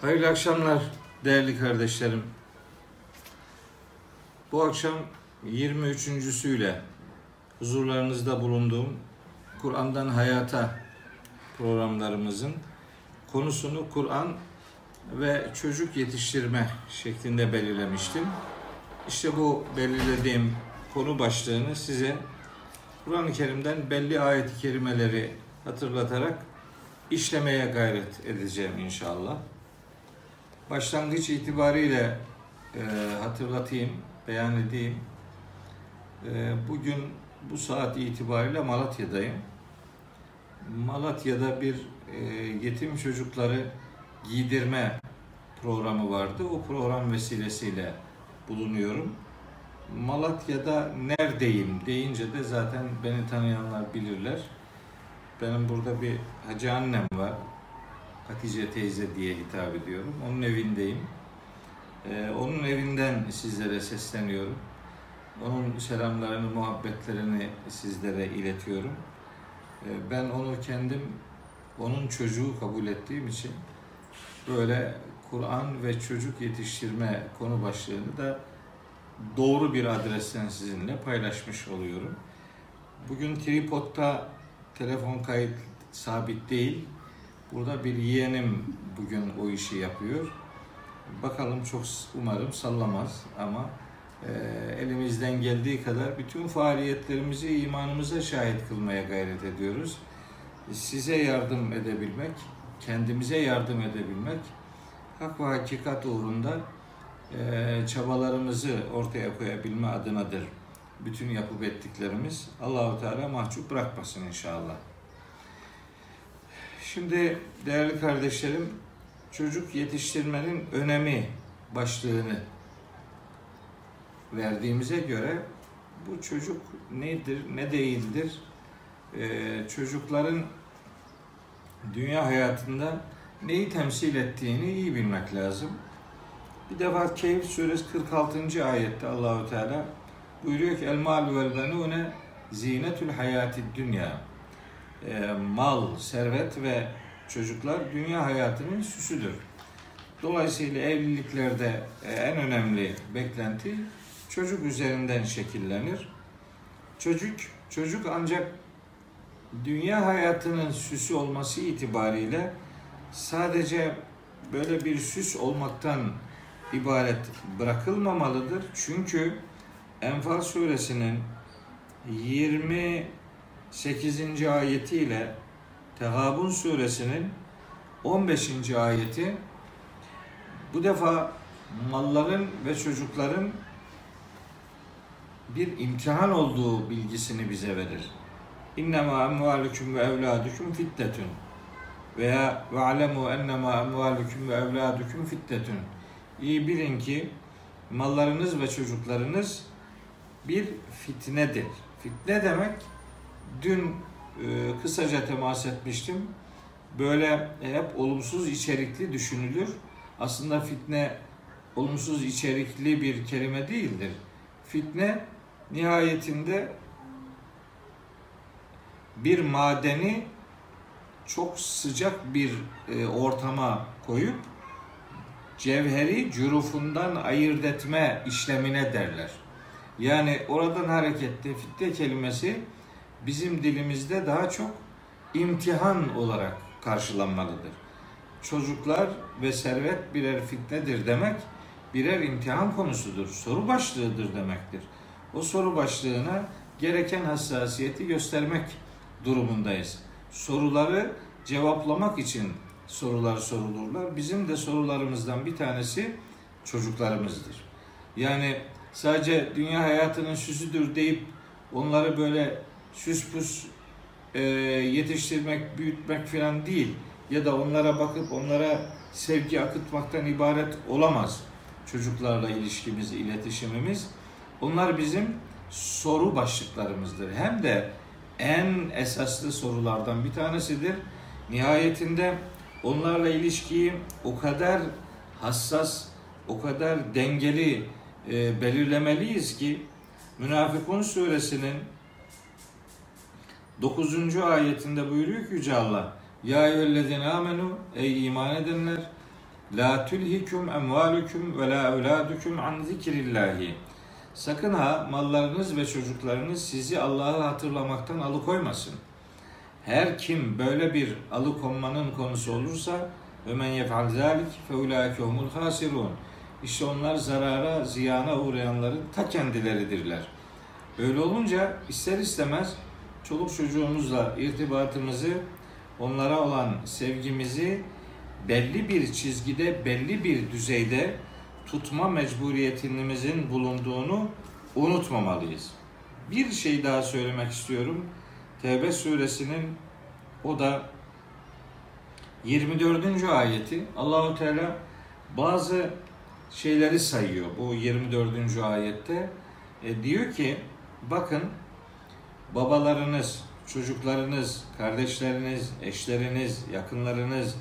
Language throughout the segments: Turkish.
Hayırlı akşamlar değerli kardeşlerim. Bu akşam 23.süyle huzurlarınızda bulunduğum Kur'an'dan Hayata programlarımızın konusunu Kur'an ve çocuk yetiştirme şeklinde belirlemiştim. İşte bu belirlediğim konu başlığını size Kur'an-ı Kerim'den belli ayet-i kerimeleri hatırlatarak işlemeye gayret edeceğim inşallah. Başlangıç itibariyle e, hatırlatayım, beyan edeyim. E, bugün bu saat itibariyle Malatya'dayım. Malatya'da bir e, yetim çocukları giydirme programı vardı. O program vesilesiyle bulunuyorum. Malatya'da neredeyim deyince de zaten beni tanıyanlar bilirler. Benim burada bir hacı annem var. Hatice teyze diye hitap ediyorum. Onun evindeyim. Ee, onun evinden sizlere sesleniyorum. Onun selamlarını, muhabbetlerini sizlere iletiyorum. Ee, ben onu kendim, onun çocuğu kabul ettiğim için böyle Kur'an ve çocuk yetiştirme konu başlığını da doğru bir adresten sizinle paylaşmış oluyorum. Bugün tripodta telefon kayıt sabit değil. Burada bir yeğenim bugün o işi yapıyor. Bakalım çok umarım sallamaz ama e, elimizden geldiği kadar bütün faaliyetlerimizi imanımıza şahit kılmaya gayret ediyoruz. Size yardım edebilmek, kendimize yardım edebilmek, hak ve hakikat uğrunda e, çabalarımızı ortaya koyabilme adınadır. Bütün yapıp ettiklerimiz Allahu Teala mahcup bırakmasın inşallah. Şimdi değerli kardeşlerim, çocuk yetiştirmenin önemi başlığını verdiğimize göre bu çocuk nedir, ne değildir? Ee, çocukların dünya hayatında neyi temsil ettiğini iyi bilmek lazım. Bir defa Keyif suresi 46. ayette Allahu Teala buyuruyor ki el mal vel benune zinetül hayatid dünya e, mal, servet ve çocuklar dünya hayatının süsüdür. Dolayısıyla evliliklerde e, en önemli beklenti çocuk üzerinden şekillenir. Çocuk çocuk ancak dünya hayatının süsü olması itibariyle sadece böyle bir süs olmaktan ibaret bırakılmamalıdır. Çünkü Enfal suresinin 20 8. ayetiyle Tegabun suresinin 15. ayeti bu defa malların ve çocukların bir imtihan olduğu bilgisini bize verir. İnnemâ emvâlüküm ve evlâdüküm fitnetün veya ve alemu ennemâ emvâlüküm ve evlâdüküm fitnetün. İyi bilin ki mallarınız ve çocuklarınız bir fitnedir. Fitne demek dün e, kısaca temas etmiştim. Böyle hep olumsuz içerikli düşünülür. Aslında fitne olumsuz içerikli bir kelime değildir. Fitne nihayetinde bir madeni çok sıcak bir e, ortama koyup cevheri cürufundan ayırt etme işlemine derler. Yani oradan hareketle fitne kelimesi bizim dilimizde daha çok imtihan olarak karşılanmalıdır. Çocuklar ve servet birer fitnedir demek, birer imtihan konusudur, soru başlığıdır demektir. O soru başlığına gereken hassasiyeti göstermek durumundayız. Soruları cevaplamak için sorular sorulurlar. Bizim de sorularımızdan bir tanesi çocuklarımızdır. Yani sadece dünya hayatının süsüdür deyip onları böyle süs pus e, yetiştirmek, büyütmek falan değil. Ya da onlara bakıp onlara sevgi akıtmaktan ibaret olamaz çocuklarla ilişkimiz, iletişimimiz. Onlar bizim soru başlıklarımızdır. Hem de en esaslı sorulardan bir tanesidir. Nihayetinde onlarla ilişkiyi o kadar hassas, o kadar dengeli e, belirlemeliyiz ki Münafıkun suresinin 9. ayetinde buyuruyor ki Yüce Allah Ya eyyühellezine amenu ey iman edenler La tulhikum emvalukum ve la evladukum an zikrillahi. Sakın ha mallarınız ve çocuklarınız sizi Allah'ı hatırlamaktan alıkoymasın. Her kim böyle bir alıkonmanın konusu olursa ve men yef'al zalik fe ulaike hasirun. İşte onlar zarara, ziyana uğrayanların ta kendileridirler. Öyle olunca ister istemez çoluk çocuğumuzla irtibatımızı, onlara olan sevgimizi belli bir çizgide, belli bir düzeyde tutma mecburiyetimizin bulunduğunu unutmamalıyız. Bir şey daha söylemek istiyorum. Tevbe suresinin o da 24. ayeti Allahu Teala bazı şeyleri sayıyor bu 24. ayette. E, diyor ki bakın babalarınız, çocuklarınız, kardeşleriniz, eşleriniz, yakınlarınız,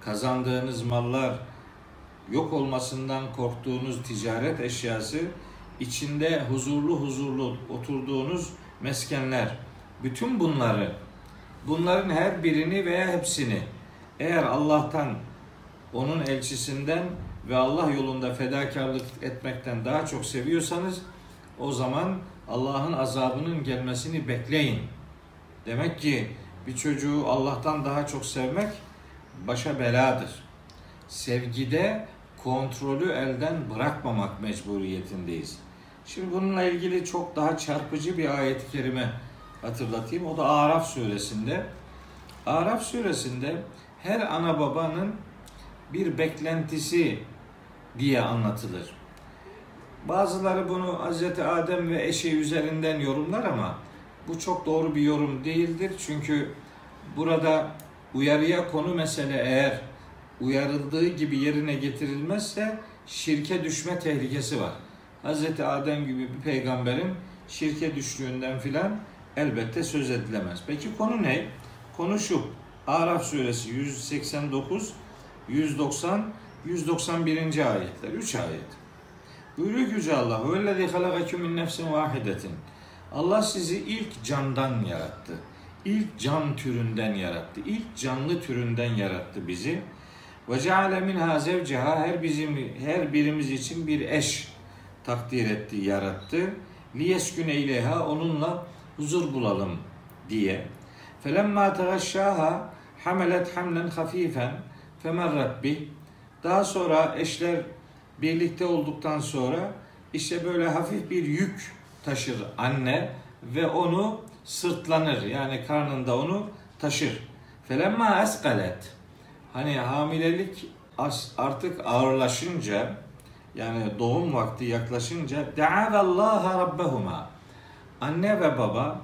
kazandığınız mallar, yok olmasından korktuğunuz ticaret eşyası, içinde huzurlu huzurlu oturduğunuz meskenler, bütün bunları, bunların her birini veya hepsini eğer Allah'tan, onun elçisinden ve Allah yolunda fedakarlık etmekten daha çok seviyorsanız o zaman Allah'ın azabının gelmesini bekleyin. Demek ki bir çocuğu Allah'tan daha çok sevmek başa beladır. Sevgide kontrolü elden bırakmamak mecburiyetindeyiz. Şimdi bununla ilgili çok daha çarpıcı bir ayet-i kerime hatırlatayım. O da Araf suresinde. Araf suresinde her ana babanın bir beklentisi diye anlatılır. Bazıları bunu Hz. Adem ve eşi üzerinden yorumlar ama bu çok doğru bir yorum değildir. Çünkü burada uyarıya konu mesele eğer uyarıldığı gibi yerine getirilmezse şirke düşme tehlikesi var. Hz. Adem gibi bir peygamberin şirke düştüğünden filan elbette söz edilemez. Peki konu ne? Konu şu. Araf suresi 189, 190, 191. ayetler. 3 ayet. Buyuruyor ki Yüce Allah وَاَلَّذ۪ي خَلَقَكُمْ مِنْ نَفْسٍ وَاحِدَةٍ Allah sizi ilk candan yarattı. İlk can türünden yarattı. İlk canlı türünden yarattı bizi. Ve ceale minha zevceha her bizim her birimiz için bir eş takdir etti, yarattı. Liyesküne ileyha onunla huzur bulalım diye. Felemma tegaşşaha hamelet hamlen hafifen femerrat bih. Daha sonra eşler birlikte olduktan sonra işte böyle hafif bir yük taşır anne ve onu sırtlanır. Yani karnında onu taşır. Felemma eskalet. Hani hamilelik artık ağırlaşınca yani doğum vakti yaklaşınca Allah rabbehuma. Anne ve baba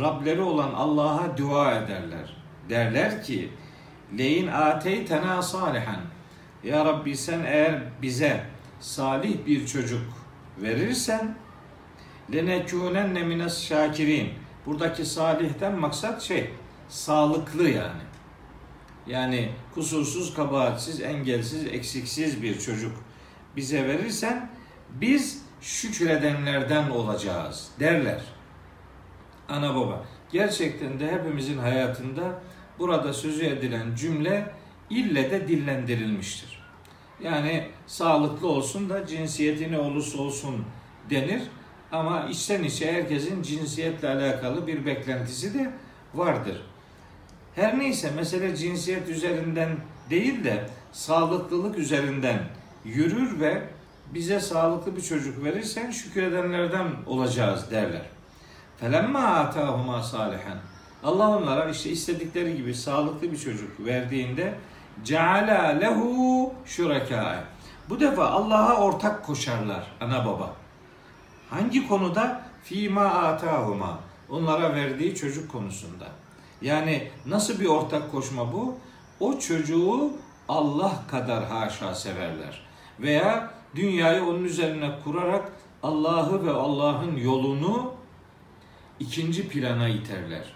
Rableri olan Allah'a dua ederler. Derler ki leyin ateytena salihan ya Rabbi sen eğer bize salih bir çocuk verirsen lenekûnenne mines şakirin. Buradaki salihten maksat şey sağlıklı yani. Yani kusursuz, kabahatsiz, engelsiz, eksiksiz bir çocuk bize verirsen biz şükredenlerden olacağız derler. Ana baba. Gerçekten de hepimizin hayatında burada sözü edilen cümle ille de dillendirilmiştir. Yani sağlıklı olsun da cinsiyeti ne olursa olsun denir. Ama içten içe herkesin cinsiyetle alakalı bir beklentisi de vardır. Her neyse mesele cinsiyet üzerinden değil de sağlıklılık üzerinden yürür ve bize sağlıklı bir çocuk verirsen şükredenlerden olacağız derler. Felemma atahuma salihan. Allah onlara işte istedikleri gibi sağlıklı bir çocuk verdiğinde ceala lehu şuraka. Bu defa Allah'a ortak koşarlar ana baba. Hangi konuda? Fima atahuma. Onlara verdiği çocuk konusunda. Yani nasıl bir ortak koşma bu? O çocuğu Allah kadar haşa severler. Veya dünyayı onun üzerine kurarak Allah'ı ve Allah'ın yolunu ikinci plana iterler.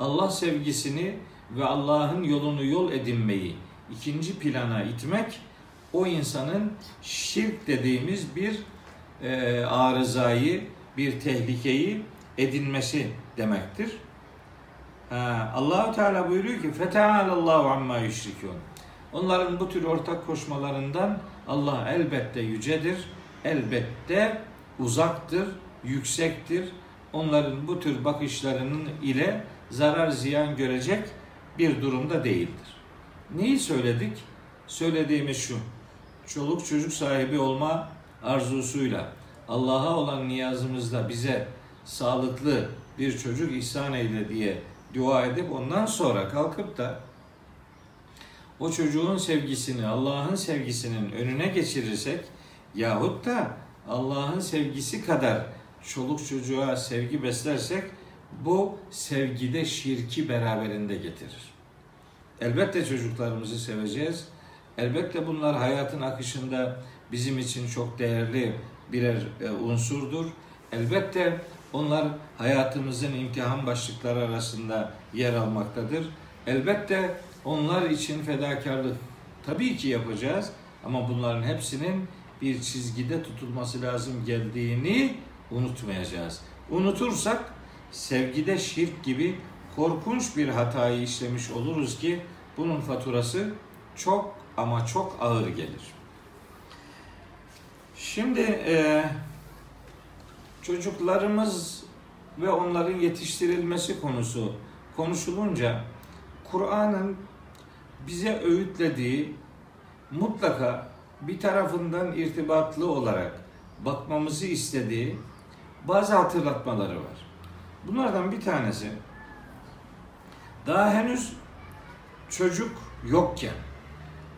Allah sevgisini ve Allah'ın yolunu yol edinmeyi ikinci plana itmek o insanın şirk dediğimiz bir e, arızayı, bir tehlikeyi edinmesi demektir. Allahu Teala buyuruyor ki Allahu amma yüşrikûn. Onların bu tür ortak koşmalarından Allah elbette yücedir, elbette uzaktır, yüksektir. Onların bu tür bakışlarının ile zarar ziyan görecek bir durumda değildir. Neyi söyledik? Söylediğimiz şu. Çoluk çocuk sahibi olma arzusuyla Allah'a olan niyazımızda bize sağlıklı bir çocuk ihsan eyle diye dua edip ondan sonra kalkıp da o çocuğun sevgisini Allah'ın sevgisinin önüne geçirirsek yahut da Allah'ın sevgisi kadar çoluk çocuğa sevgi beslersek bu sevgide şirki beraberinde getirir. Elbette çocuklarımızı seveceğiz. Elbette bunlar hayatın akışında bizim için çok değerli birer e, unsurdur. Elbette onlar hayatımızın imtihan başlıkları arasında yer almaktadır. Elbette onlar için fedakarlık tabii ki yapacağız ama bunların hepsinin bir çizgide tutulması lazım geldiğini unutmayacağız. Unutursak sevgide şirk gibi korkunç bir hatayı işlemiş oluruz ki bunun faturası çok ama çok ağır gelir. Şimdi e, çocuklarımız ve onların yetiştirilmesi konusu konuşulunca Kur'an'ın bize öğütlediği mutlaka bir tarafından irtibatlı olarak bakmamızı istediği bazı hatırlatmaları var. Bunlardan bir tanesi daha henüz çocuk yokken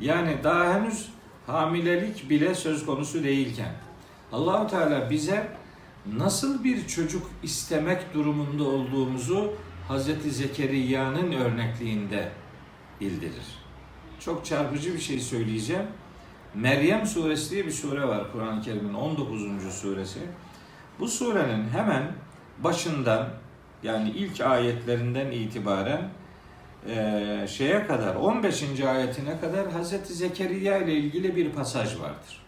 yani daha henüz hamilelik bile söz konusu değilken Allahu Teala bize nasıl bir çocuk istemek durumunda olduğumuzu Hazreti Zekeriya'nın örnekliğinde bildirir. Çok çarpıcı bir şey söyleyeceğim. Meryem suresi diye bir sure var Kur'an-ı Kerim'in 19. suresi. Bu surenin hemen başından yani ilk ayetlerinden itibaren e, şeye kadar 15. ayetine kadar Hazreti Zekeriya ile ilgili bir pasaj vardır.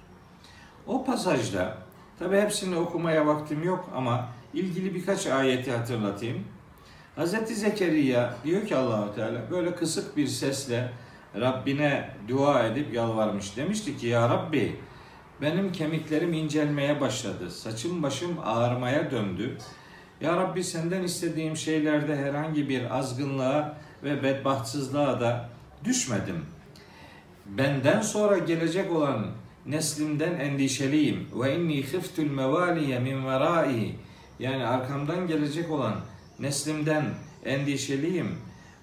O pasajda tabi hepsini okumaya vaktim yok ama ilgili birkaç ayeti hatırlatayım. Hazreti Zekeriya diyor ki Allahu Teala böyle kısık bir sesle Rabbine dua edip yalvarmış. Demişti ki ya Rabbi benim kemiklerim incelmeye başladı. Saçım başım ağarmaya döndü. Ya Rabbi senden istediğim şeylerde herhangi bir azgınlığa ve bedbahtsızlığa da düşmedim. Benden sonra gelecek olan neslimden endişeliyim. Ve inni khiftul mevaliye min verai. Yani arkamdan gelecek olan neslimden endişeliyim.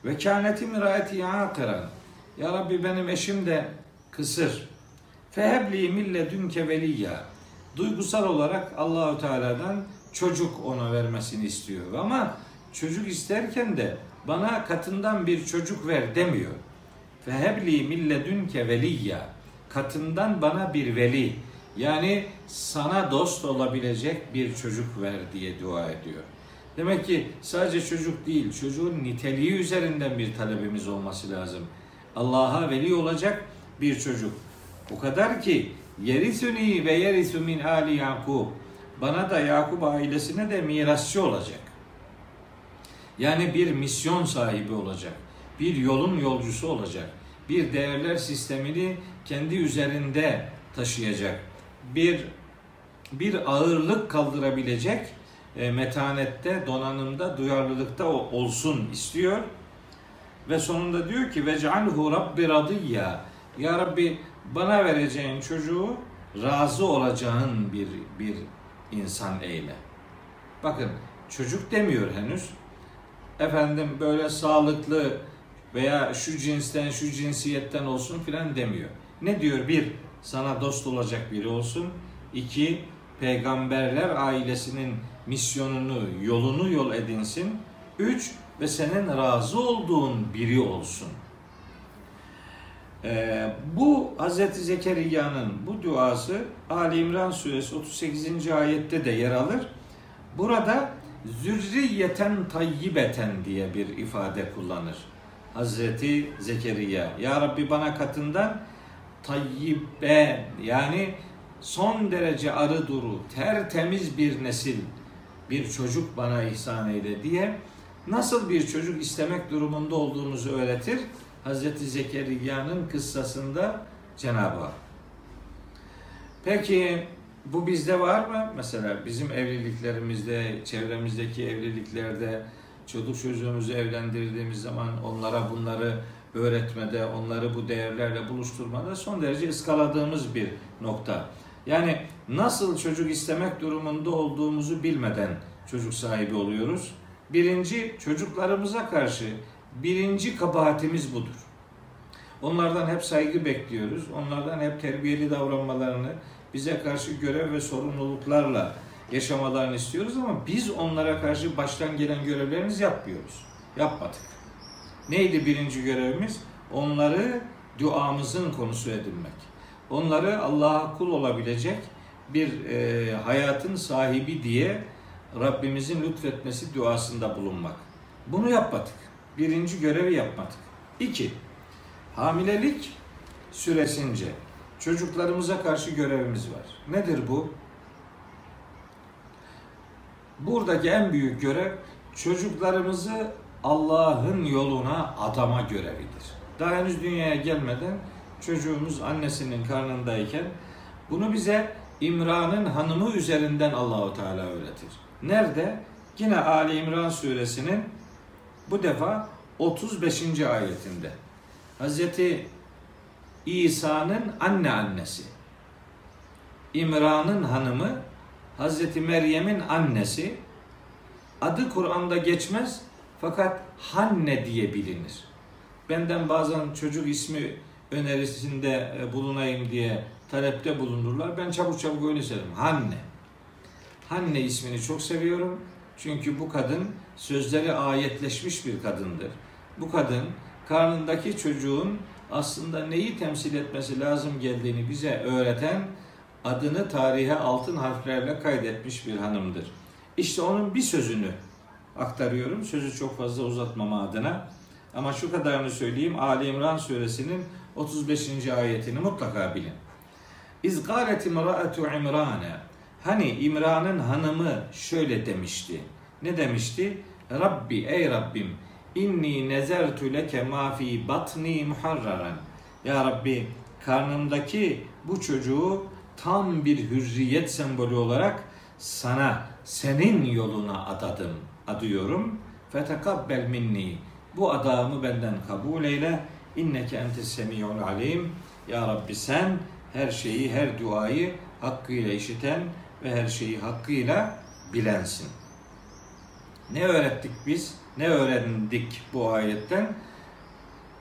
Ve kâneti mirayeti akıran. Ya Rabbi benim eşim de kısır. Fehebli mille dünke veliyya. Duygusal olarak Allahu Teala'dan çocuk ona vermesini istiyor. Ama çocuk isterken de bana katından bir çocuk ver demiyor. Fehebli mille dünke veliyya. Katından bana bir veli. Yani sana dost olabilecek bir çocuk ver diye dua ediyor. Demek ki sadece çocuk değil, çocuğun niteliği üzerinden bir talebimiz olması lazım. Allah'a veli olacak bir çocuk. O kadar ki yerisuni ve yerisu min ali Yakub. Bana da Yakup ailesine de mirasçı olacak. Yani bir misyon sahibi olacak. Bir yolun yolcusu olacak. Bir değerler sistemini kendi üzerinde taşıyacak. Bir bir ağırlık kaldırabilecek e, metanette, donanımda, duyarlılıkta olsun istiyor. Ve sonunda diyor ki vec'alhu rabbi radiyya. Ya Rabbi bana vereceğin çocuğu razı olacağın bir bir insan eyle. Bakın çocuk demiyor henüz. Efendim böyle sağlıklı veya şu cinsten şu cinsiyetten olsun filan demiyor. Ne diyor? Bir, sana dost olacak biri olsun. İki, peygamberler ailesinin misyonunu, yolunu yol edinsin. Üç, ve senin razı olduğun biri olsun. Ee, bu Hz. Zekeriya'nın bu duası Ali İmran suresi 38. ayette de yer alır. Burada zürriyeten tayyibeten diye bir ifade kullanır. Hazreti Zekeriya. Ya Rabbi bana katından tayyibe yani son derece arı duru, tertemiz bir nesil, bir çocuk bana ihsan eyle diye nasıl bir çocuk istemek durumunda olduğumuzu öğretir. Hazreti Zekeriya'nın kıssasında Cenab-ı Hak. Peki bu bizde var mı? Mesela bizim evliliklerimizde, çevremizdeki evliliklerde çocuk çocuğumuzu evlendirdiğimiz zaman onlara bunları öğretmede, onları bu değerlerle buluşturmada son derece ıskaladığımız bir nokta. Yani nasıl çocuk istemek durumunda olduğumuzu bilmeden çocuk sahibi oluyoruz. Birinci çocuklarımıza karşı birinci kabahatimiz budur. Onlardan hep saygı bekliyoruz. Onlardan hep terbiyeli davranmalarını, bize karşı görev ve sorumluluklarla yaşamalarını istiyoruz ama biz onlara karşı baştan gelen görevlerimizi yapmıyoruz. Yapmadık. Neydi birinci görevimiz? Onları duamızın konusu edinmek. Onları Allah'a kul olabilecek bir e, hayatın sahibi diye Rabbimizin lütfetmesi duasında bulunmak. Bunu yapmadık. Birinci görevi yapmadık. İki, hamilelik süresince çocuklarımıza karşı görevimiz var. Nedir bu? Buradaki en büyük görev çocuklarımızı Allah'ın yoluna adama görevidir. Daha henüz dünyaya gelmeden çocuğumuz annesinin karnındayken bunu bize İmran'ın hanımı üzerinden Allahu Teala öğretir. Nerede? Yine Ali İmran suresinin bu defa 35. ayetinde. Hazreti İsa'nın anne annesi. İmran'ın hanımı Hazreti Meryem'in annesi. Adı Kur'an'da geçmez fakat Hanne diye bilinir. Benden bazen çocuk ismi önerisinde e, bulunayım diye talepte bulunurlar. Ben çabuk çabuk öyle söylerim. Hanne. Hanne ismini çok seviyorum. Çünkü bu kadın sözleri ayetleşmiş bir kadındır. Bu kadın karnındaki çocuğun aslında neyi temsil etmesi lazım geldiğini bize öğreten adını tarihe altın harflerle kaydetmiş bir hanımdır. İşte onun bir sözünü aktarıyorum. Sözü çok fazla uzatmama adına. Ama şu kadarını söyleyeyim. Ali İmran suresinin 35. ayetini mutlaka bilin. İz gâlet imra'atu İmran'e Hani İmran'ın hanımı şöyle demişti. Ne demişti? Rabbi ey Rabbim inni nezertu leke ma fi batni muharraran. Ya Rabbi karnımdaki bu çocuğu tam bir hürriyet sembolü olarak sana senin yoluna adadım, adıyorum. Fetekabbel minni. Bu adamı benden kabul eyle. İnneke entes semiyul alim. Ya Rabbi sen her şeyi, her duayı hakkıyla işiten ve her şeyi hakkıyla bilensin. Ne öğrettik biz? Ne öğrendik bu ayetten?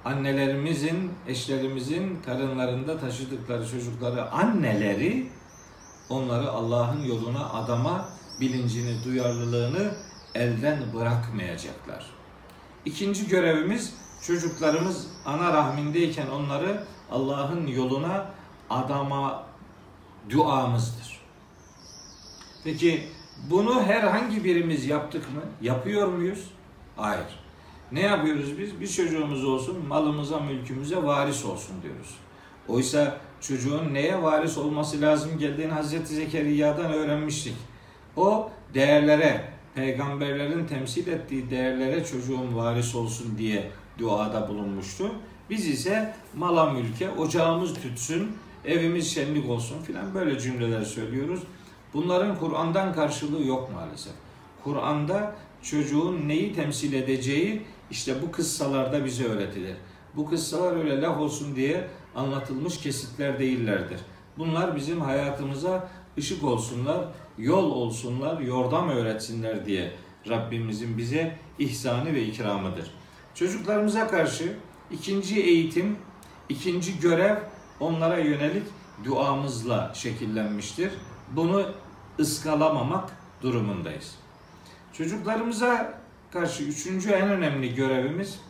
Annelerimizin, eşlerimizin karınlarında taşıdıkları çocukları anneleri onları Allah'ın yoluna adama bilincini, duyarlılığını elden bırakmayacaklar. İkinci görevimiz çocuklarımız ana rahmindeyken onları Allah'ın yoluna adama duamızdır. Peki bunu herhangi birimiz yaptık mı? Yapıyor muyuz? Hayır. Ne yapıyoruz biz? Bir çocuğumuz olsun, malımıza, mülkümüze varis olsun diyoruz. Oysa çocuğun neye varis olması lazım geldiğini Hazreti Zekeriya'dan öğrenmiştik. O değerlere, peygamberlerin temsil ettiği değerlere çocuğun varis olsun diye duada bulunmuştu. Biz ise mala mülke, ocağımız tütsün, evimiz şenlik olsun filan böyle cümleler söylüyoruz. Bunların Kur'an'dan karşılığı yok maalesef. Kur'an'da çocuğun neyi temsil edeceği işte bu kıssalarda bize öğretilir. Bu kıssalar öyle laf olsun diye anlatılmış kesitler değillerdir. Bunlar bizim hayatımıza ışık olsunlar, yol olsunlar, yordam öğretsinler diye Rabbimizin bize ihsanı ve ikramıdır. Çocuklarımıza karşı ikinci eğitim, ikinci görev onlara yönelik duamızla şekillenmiştir. Bunu ıskalamamak durumundayız. Çocuklarımıza karşı üçüncü en önemli görevimiz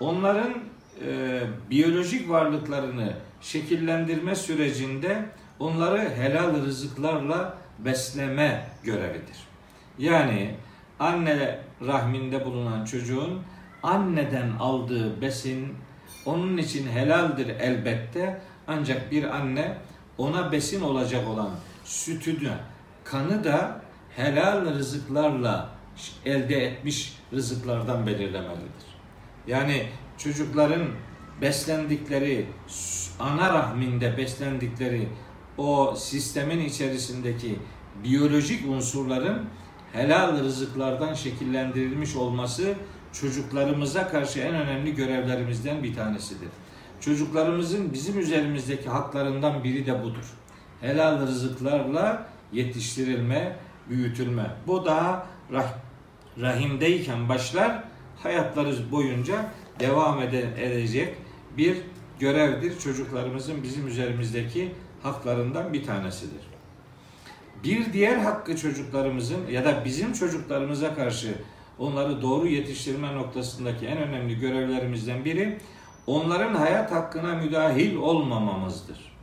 onların e, biyolojik varlıklarını şekillendirme sürecinde onları helal rızıklarla besleme görevidir. Yani anne rahminde bulunan çocuğun anneden aldığı besin onun için helaldir elbette ancak bir anne ona besin olacak olan sütünü, kanı da helal rızıklarla elde etmiş rızıklardan belirlemelidir. Yani çocukların beslendikleri, ana rahminde beslendikleri o sistemin içerisindeki biyolojik unsurların helal rızıklardan şekillendirilmiş olması çocuklarımıza karşı en önemli görevlerimizden bir tanesidir. Çocuklarımızın bizim üzerimizdeki haklarından biri de budur. Helal rızıklarla yetiştirilme, büyütülme. Bu daha rah rahimdeyken başlar, hayatları boyunca devam edecek bir görevdir. Çocuklarımızın bizim üzerimizdeki haklarından bir tanesidir. Bir diğer hakkı çocuklarımızın ya da bizim çocuklarımıza karşı onları doğru yetiştirme noktasındaki en önemli görevlerimizden biri onların hayat hakkına müdahil olmamamızdır.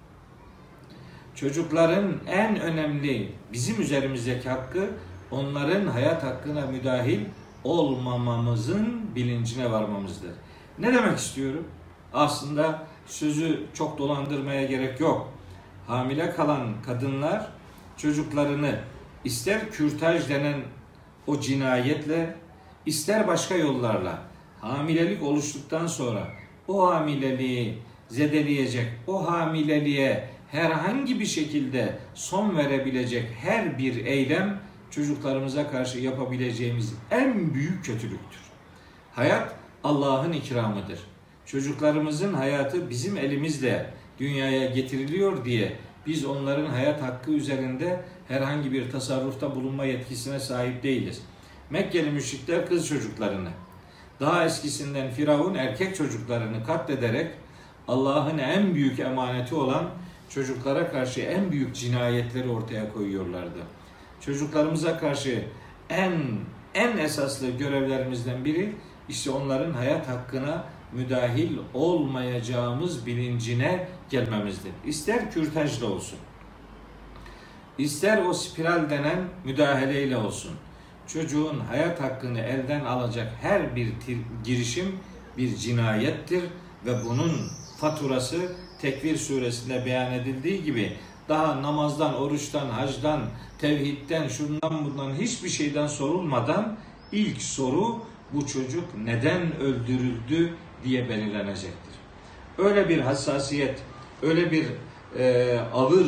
Çocukların en önemli bizim üzerimizdeki hakkı onların hayat hakkına müdahil olmamamızın bilincine varmamızdır. Ne demek istiyorum? Aslında sözü çok dolandırmaya gerek yok. Hamile kalan kadınlar çocuklarını ister kürtaj denen o cinayetle ister başka yollarla hamilelik oluştuktan sonra o hamileliği zedeleyecek, o hamileliğe herhangi bir şekilde son verebilecek her bir eylem çocuklarımıza karşı yapabileceğimiz en büyük kötülüktür. Hayat Allah'ın ikramıdır. Çocuklarımızın hayatı bizim elimizle dünyaya getiriliyor diye biz onların hayat hakkı üzerinde herhangi bir tasarrufta bulunma yetkisine sahip değiliz. Mekkeli müşrikler kız çocuklarını, daha eskisinden Firavun erkek çocuklarını katlederek Allah'ın en büyük emaneti olan çocuklara karşı en büyük cinayetleri ortaya koyuyorlardı. Çocuklarımıza karşı en en esaslı görevlerimizden biri işte onların hayat hakkına müdahil olmayacağımız bilincine gelmemizdir. İster kürtajla olsun, ister o spiral denen müdahaleyle olsun. Çocuğun hayat hakkını elden alacak her bir girişim bir cinayettir ve bunun faturası Tekvir suresinde beyan edildiği gibi daha namazdan, oruçtan, hacdan, tevhidden, şundan bundan hiçbir şeyden sorulmadan ilk soru bu çocuk neden öldürüldü diye belirlenecektir. Öyle bir hassasiyet, öyle bir e, ağır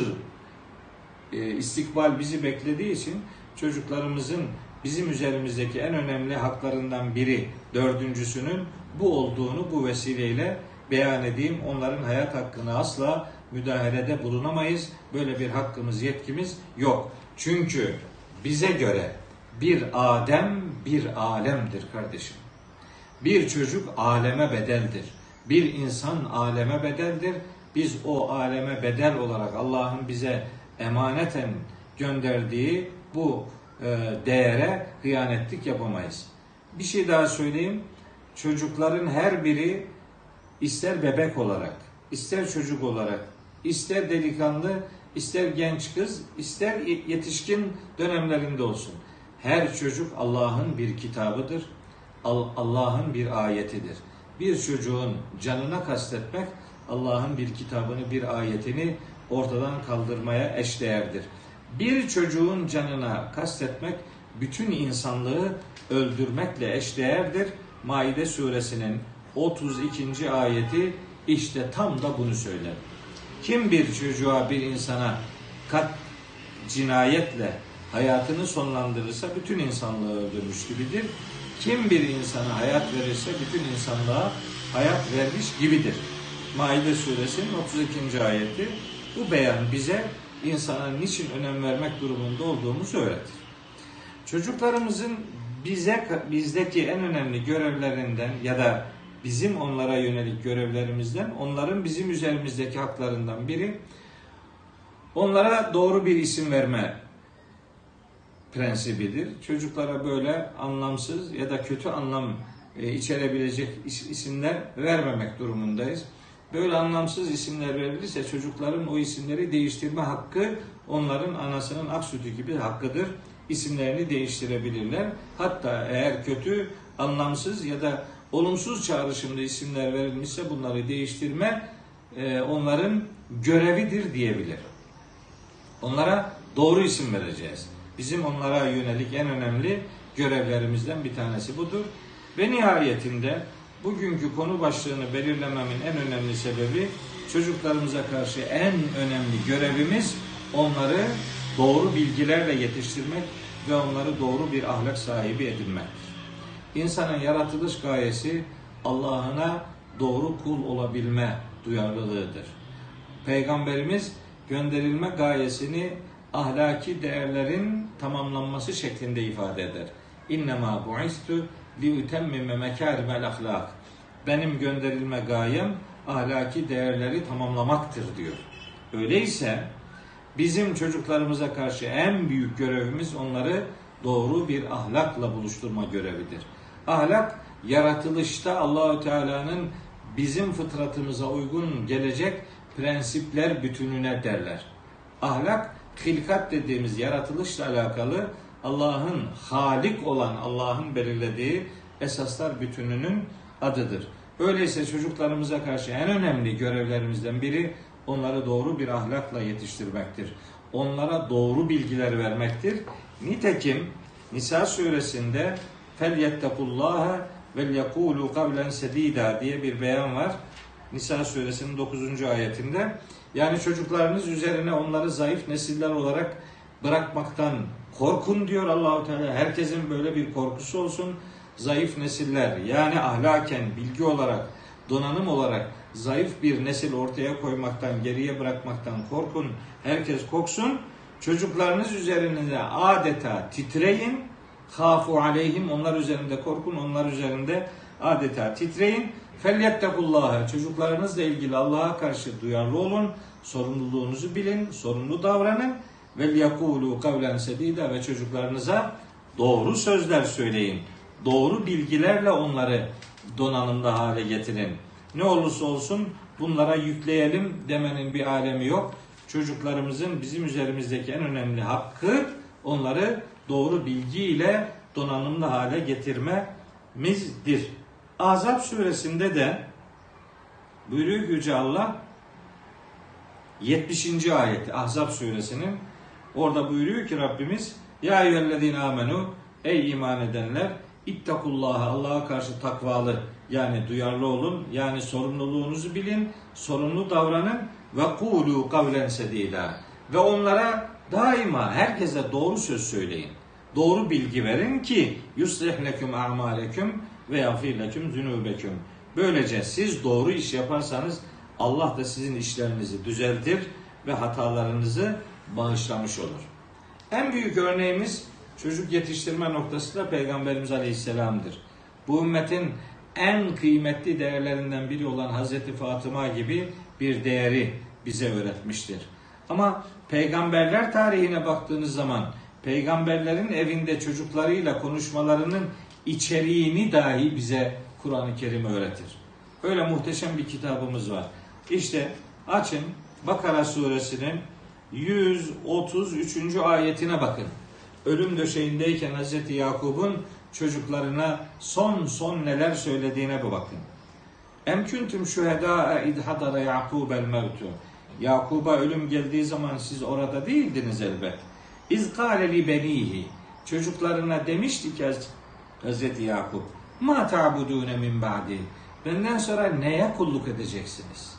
e, istikbal bizi beklediği için çocuklarımızın bizim üzerimizdeki en önemli haklarından biri, dördüncüsünün bu olduğunu bu vesileyle beyan edeyim. Onların hayat hakkını asla müdahalede bulunamayız. Böyle bir hakkımız, yetkimiz yok. Çünkü bize göre bir Adem bir alemdir kardeşim. Bir çocuk aleme bedeldir. Bir insan aleme bedeldir. Biz o aleme bedel olarak Allah'ın bize emaneten gönderdiği bu e, değere hıyanetlik yapamayız. Bir şey daha söyleyeyim. Çocukların her biri ister bebek olarak, ister çocuk olarak, ister delikanlı, ister genç kız, ister yetişkin dönemlerinde olsun. Her çocuk Allah'ın bir kitabıdır. Allah'ın bir ayetidir. Bir çocuğun canına kastetmek Allah'ın bir kitabını, bir ayetini ortadan kaldırmaya eşdeğerdir. Bir çocuğun canına kastetmek bütün insanlığı öldürmekle eşdeğerdir. Maide suresinin 32. ayeti işte tam da bunu söyler. Kim bir çocuğa bir insana kat cinayetle hayatını sonlandırırsa bütün insanlığı öldürmüş gibidir. Kim bir insana hayat verirse bütün insanlığa hayat vermiş gibidir. Maide suresinin 32. ayeti bu beyan bize insana niçin önem vermek durumunda olduğumuzu öğretir. Çocuklarımızın bize bizdeki en önemli görevlerinden ya da bizim onlara yönelik görevlerimizden, onların bizim üzerimizdeki haklarından biri onlara doğru bir isim verme prensibidir. Çocuklara böyle anlamsız ya da kötü anlam e, içerebilecek isimler vermemek durumundayız. Böyle anlamsız isimler verilirse çocukların o isimleri değiştirme hakkı onların anasının ak sütü gibi hakkıdır. İsimlerini değiştirebilirler. Hatta eğer kötü, anlamsız ya da olumsuz çağrışımda isimler verilmişse bunları değiştirme e, onların görevidir diyebilir. Onlara doğru isim vereceğiz. Bizim onlara yönelik en önemli görevlerimizden bir tanesi budur. Ve nihayetinde bugünkü konu başlığını belirlememin en önemli sebebi çocuklarımıza karşı en önemli görevimiz onları doğru bilgilerle yetiştirmek ve onları doğru bir ahlak sahibi edinmektir. İnsanın yaratılış gayesi Allah'ına doğru kul olabilme duyarlılığıdır. Peygamberimiz gönderilme gayesini ahlaki değerlerin tamamlanması şeklinde ifade eder. İnnemâ bu'istu li utemmime mekârimel ahlak. Benim gönderilme gayem ahlaki değerleri tamamlamaktır diyor. Öyleyse bizim çocuklarımıza karşı en büyük görevimiz onları doğru bir ahlakla buluşturma görevidir. Ahlak yaratılışta Allahü Teala'nın bizim fıtratımıza uygun gelecek prensipler bütününe derler. Ahlak hilkat dediğimiz yaratılışla alakalı Allah'ın halik olan Allah'ın belirlediği esaslar bütününün adıdır. Öyleyse çocuklarımıza karşı en önemli görevlerimizden biri onları doğru bir ahlakla yetiştirmektir. Onlara doğru bilgiler vermektir. Nitekim Nisa suresinde yettekullaha ve yekulu kavlen sedida diye bir beyan var. Nisa suresinin 9. ayetinde. Yani çocuklarınız üzerine onları zayıf nesiller olarak bırakmaktan korkun diyor Allahu Teala. Herkesin böyle bir korkusu olsun. Zayıf nesiller yani ahlaken, bilgi olarak, donanım olarak zayıf bir nesil ortaya koymaktan, geriye bırakmaktan korkun. Herkes korksun. Çocuklarınız üzerinde adeta titreyin. Hafu aleyhim onlar üzerinde korkun, onlar üzerinde adeta titreyin. Felyettekullaha çocuklarınızla ilgili Allah'a karşı duyarlı olun. Sorumluluğunuzu bilin, sorumlu davranın. Ve yakulu kavlen sedida ve çocuklarınıza doğru sözler söyleyin. Doğru bilgilerle onları donanımlı hale getirin. Ne olursa olsun bunlara yükleyelim demenin bir alemi yok. Çocuklarımızın bizim üzerimizdeki en önemli hakkı onları doğru bilgiyle donanımlı hale getirmemizdir. Azap suresinde de buyuruyor Yüce Allah 70. ayeti Ahzab suresinin orada buyuruyor ki Rabbimiz Ya eyyühellezine amenu Ey iman edenler ittakullaha Allah'a karşı takvalı yani duyarlı olun yani sorumluluğunuzu bilin sorumlu davranın ve kulu kavlen sedida ve onlara daima herkese doğru söz söyleyin. Doğru bilgi verin ki yuslih leküm a'maleküm ve yafir leküm zünubeküm. Böylece siz doğru iş yaparsanız Allah da sizin işlerinizi düzeltir ve hatalarınızı bağışlamış olur. En büyük örneğimiz çocuk yetiştirme noktası da Peygamberimiz Aleyhisselam'dır. Bu ümmetin en kıymetli değerlerinden biri olan Hazreti Fatıma gibi bir değeri bize öğretmiştir. Ama peygamberler tarihine baktığınız zaman peygamberlerin evinde çocuklarıyla konuşmalarının içeriğini dahi bize Kur'an-ı Kerim öğretir. Öyle muhteşem bir kitabımız var. İşte açın Bakara suresinin 133. ayetine bakın. Ölüm döşeğindeyken Hazreti Yakub'un çocuklarına son son neler söylediğine bir bakın. Em kuntum şuheda id hadara Yakub el mevtu. Yakub'a ölüm geldiği zaman siz orada değildiniz elbet. İz kâle li benihi. Çocuklarına demişti ki Hazreti Yakup. Ma ta'budune min ba'di. Benden sonra neye kulluk edeceksiniz?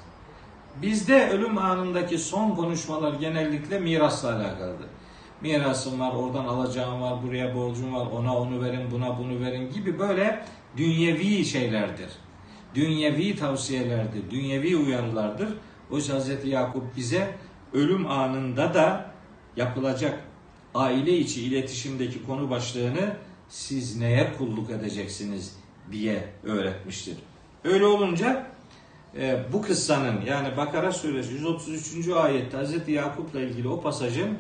Bizde ölüm anındaki son konuşmalar genellikle mirasla alakalıdır. Mirasım var, oradan alacağım var, buraya borcum var, ona onu verin, buna bunu verin gibi böyle dünyevi şeylerdir. Dünyevi tavsiyelerdir, dünyevi uyarılardır. Oysa Hz. Yakup bize ölüm anında da yapılacak aile içi iletişimdeki konu başlığını siz neye kulluk edeceksiniz diye öğretmiştir. Öyle olunca e, bu kıssanın yani Bakara suresi 133. ayette Hz. Yakup'la ilgili o pasajın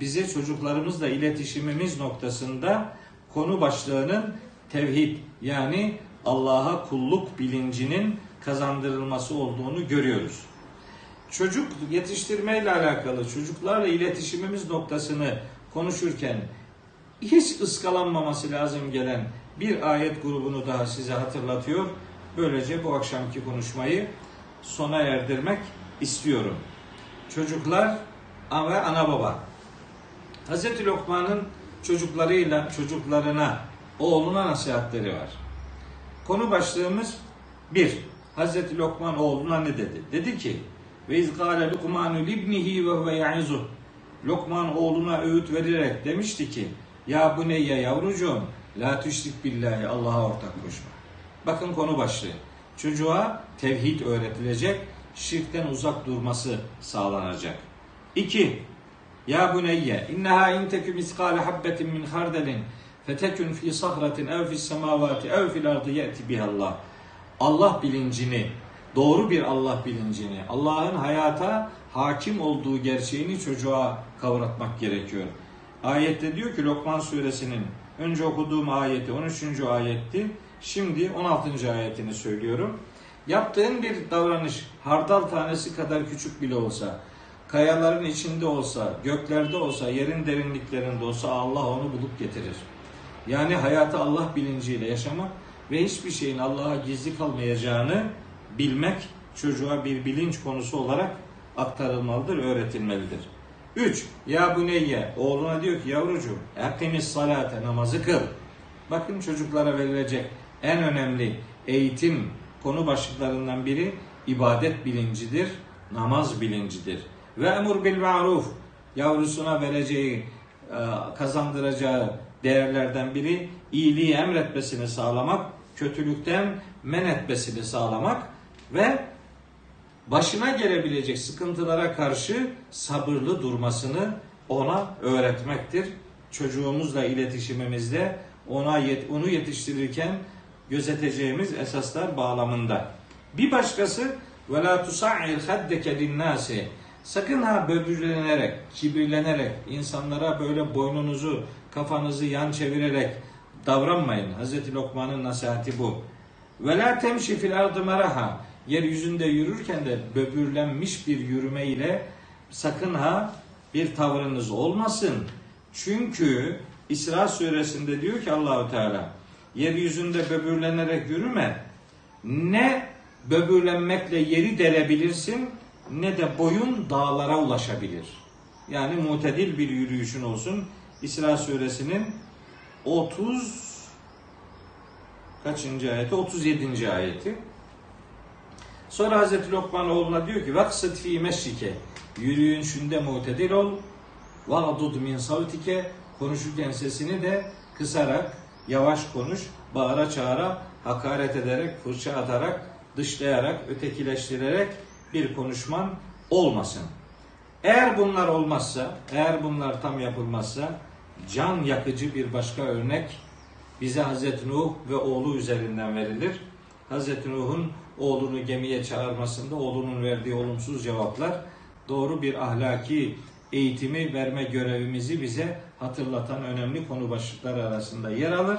bize çocuklarımızla iletişimimiz noktasında konu başlığının tevhid yani Allah'a kulluk bilincinin kazandırılması olduğunu görüyoruz. Çocuk yetiştirmeyle alakalı çocuklarla iletişimimiz noktasını konuşurken hiç ıskalanmaması lazım gelen bir ayet grubunu daha size hatırlatıyor. Böylece bu akşamki konuşmayı sona erdirmek istiyorum. Çocuklar ve ana baba. Hazreti Lokman'ın çocuklarıyla çocuklarına oğluna nasihatleri var. Konu başlığımız Bir, Hazreti Lokman oğluna ne dedi? Dedi ki ve iz gâle Lukmanu libnihi ve huve ya'izuh Lokman oğluna öğüt vererek demişti ki ya bu neyye yavrucuğum la tüşrik billahi Allah'a ortak koşma. Bakın konu başlığı. Çocuğa tevhid öğretilecek, şirkten uzak durması sağlanacak. İki, ya buneyye inneha in tekü miskale habbetin min hardelin fetekün fi sahratin ev fis semavati ev fil ardı ye'ti bihallah. Allah bilincini, doğru bir Allah bilincini, Allah'ın hayata hakim olduğu gerçeğini çocuğa kavratmak gerekiyor. Ayette diyor ki Lokman suresinin önce okuduğum ayeti 13. ayetti. Şimdi 16. ayetini söylüyorum. Yaptığın bir davranış hardal tanesi kadar küçük bile olsa, kayaların içinde olsa, göklerde olsa, yerin derinliklerinde olsa Allah onu bulup getirir. Yani hayatı Allah bilinciyle yaşamak ve hiçbir şeyin Allah'a gizli kalmayacağını bilmek çocuğa bir bilinç konusu olarak aktarılmalıdır, öğretilmelidir. 3. Ya buneyye oğluna diyor ki yavrucuğum ekimiz salate namazı kıl. Bakın çocuklara verilecek en önemli eğitim konu başlıklarından biri ibadet bilincidir, namaz bilincidir. Ve emur bil ma'ruf yavrusuna vereceği e, kazandıracağı değerlerden biri iyiliği emretmesini sağlamak, kötülükten men etmesini sağlamak ve başına gelebilecek sıkıntılara karşı sabırlı durmasını ona öğretmektir. Çocuğumuzla iletişimimizde ona yet, onu yetiştirirken gözeteceğimiz esaslar bağlamında. Bir başkası ve la tusa'ir haddeke Sakın ha böbürlenerek, kibirlenerek, insanlara böyle boynunuzu, kafanızı yan çevirerek davranmayın. Hz. Lokman'ın nasihati bu. Ve la temşi fil ardı. Yeryüzünde yürürken de böbürlenmiş bir yürüme ile sakın ha bir tavrınız olmasın. Çünkü İsra suresinde diyor ki Allahu Teala yeryüzünde böbürlenerek yürüme. Ne böbürlenmekle yeri delebilirsin ne de boyun dağlara ulaşabilir. Yani mutedil bir yürüyüşün olsun. İsra suresinin 30 kaçıncı ayeti? 37. ayeti. Sonra Hazreti Lokman oğluna diyor ki Vaksit fi meşrike Yürüyüşünde mutedil ol Vagdud min savtike Konuşurken sesini de kısarak Yavaş konuş Bağıra çağıra Hakaret ederek Fırça atarak Dışlayarak Ötekileştirerek Bir konuşman olmasın. Eğer bunlar olmazsa Eğer bunlar tam yapılmazsa Can yakıcı bir başka örnek bize Hazreti Nuh ve oğlu üzerinden verilir. Hazreti Nuh'un oğlunu gemiye çağırmasında oğlunun verdiği olumsuz cevaplar doğru bir ahlaki eğitimi verme görevimizi bize hatırlatan önemli konu başlıkları arasında yer alır.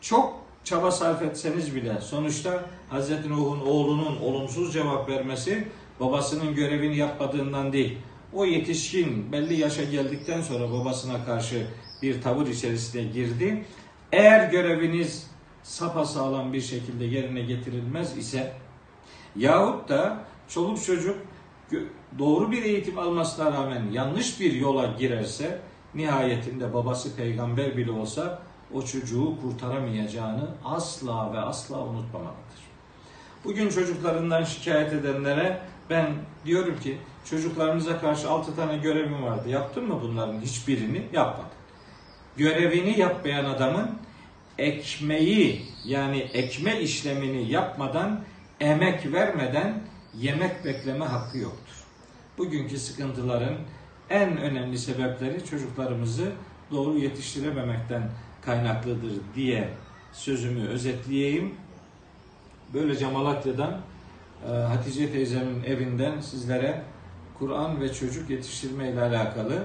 Çok çaba sarf etseniz bile sonuçta Hz. Nuh'un oğlunun olumsuz cevap vermesi babasının görevini yapmadığından değil. O yetişkin belli yaşa geldikten sonra babasına karşı bir tavır içerisine girdi. Eğer göreviniz sapasağlam bir şekilde yerine getirilmez ise yahut da çoluk çocuk doğru bir eğitim almasına rağmen yanlış bir yola girerse nihayetinde babası peygamber bile olsa o çocuğu kurtaramayacağını asla ve asla unutmamalıdır. Bugün çocuklarından şikayet edenlere ben diyorum ki çocuklarımıza karşı altı tane görevim vardı. Yaptın mı bunların hiçbirini? Yapmadım. Görevini yapmayan adamın ekmeği yani ekme işlemini yapmadan emek vermeden yemek bekleme hakkı yoktur. Bugünkü sıkıntıların en önemli sebepleri çocuklarımızı doğru yetiştirememekten kaynaklıdır diye sözümü özetleyeyim. Böylece Malatya'dan e, Hatice teyzemin evinden sizlere Kur'an ve çocuk yetiştirme ile alakalı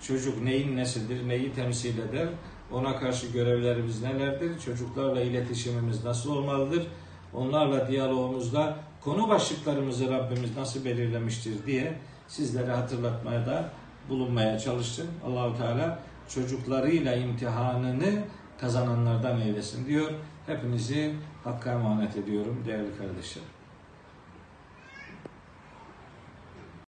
çocuk neyin nesidir, neyi temsil eder, ona karşı görevlerimiz nelerdir, çocuklarla iletişimimiz nasıl olmalıdır, onlarla diyalogumuzda konu başlıklarımızı Rabbimiz nasıl belirlemiştir diye sizlere hatırlatmaya da bulunmaya çalıştım. Allahu Teala çocuklarıyla imtihanını kazananlardan eylesin diyor. Hepinizi Hakk'a emanet ediyorum değerli kardeşlerim.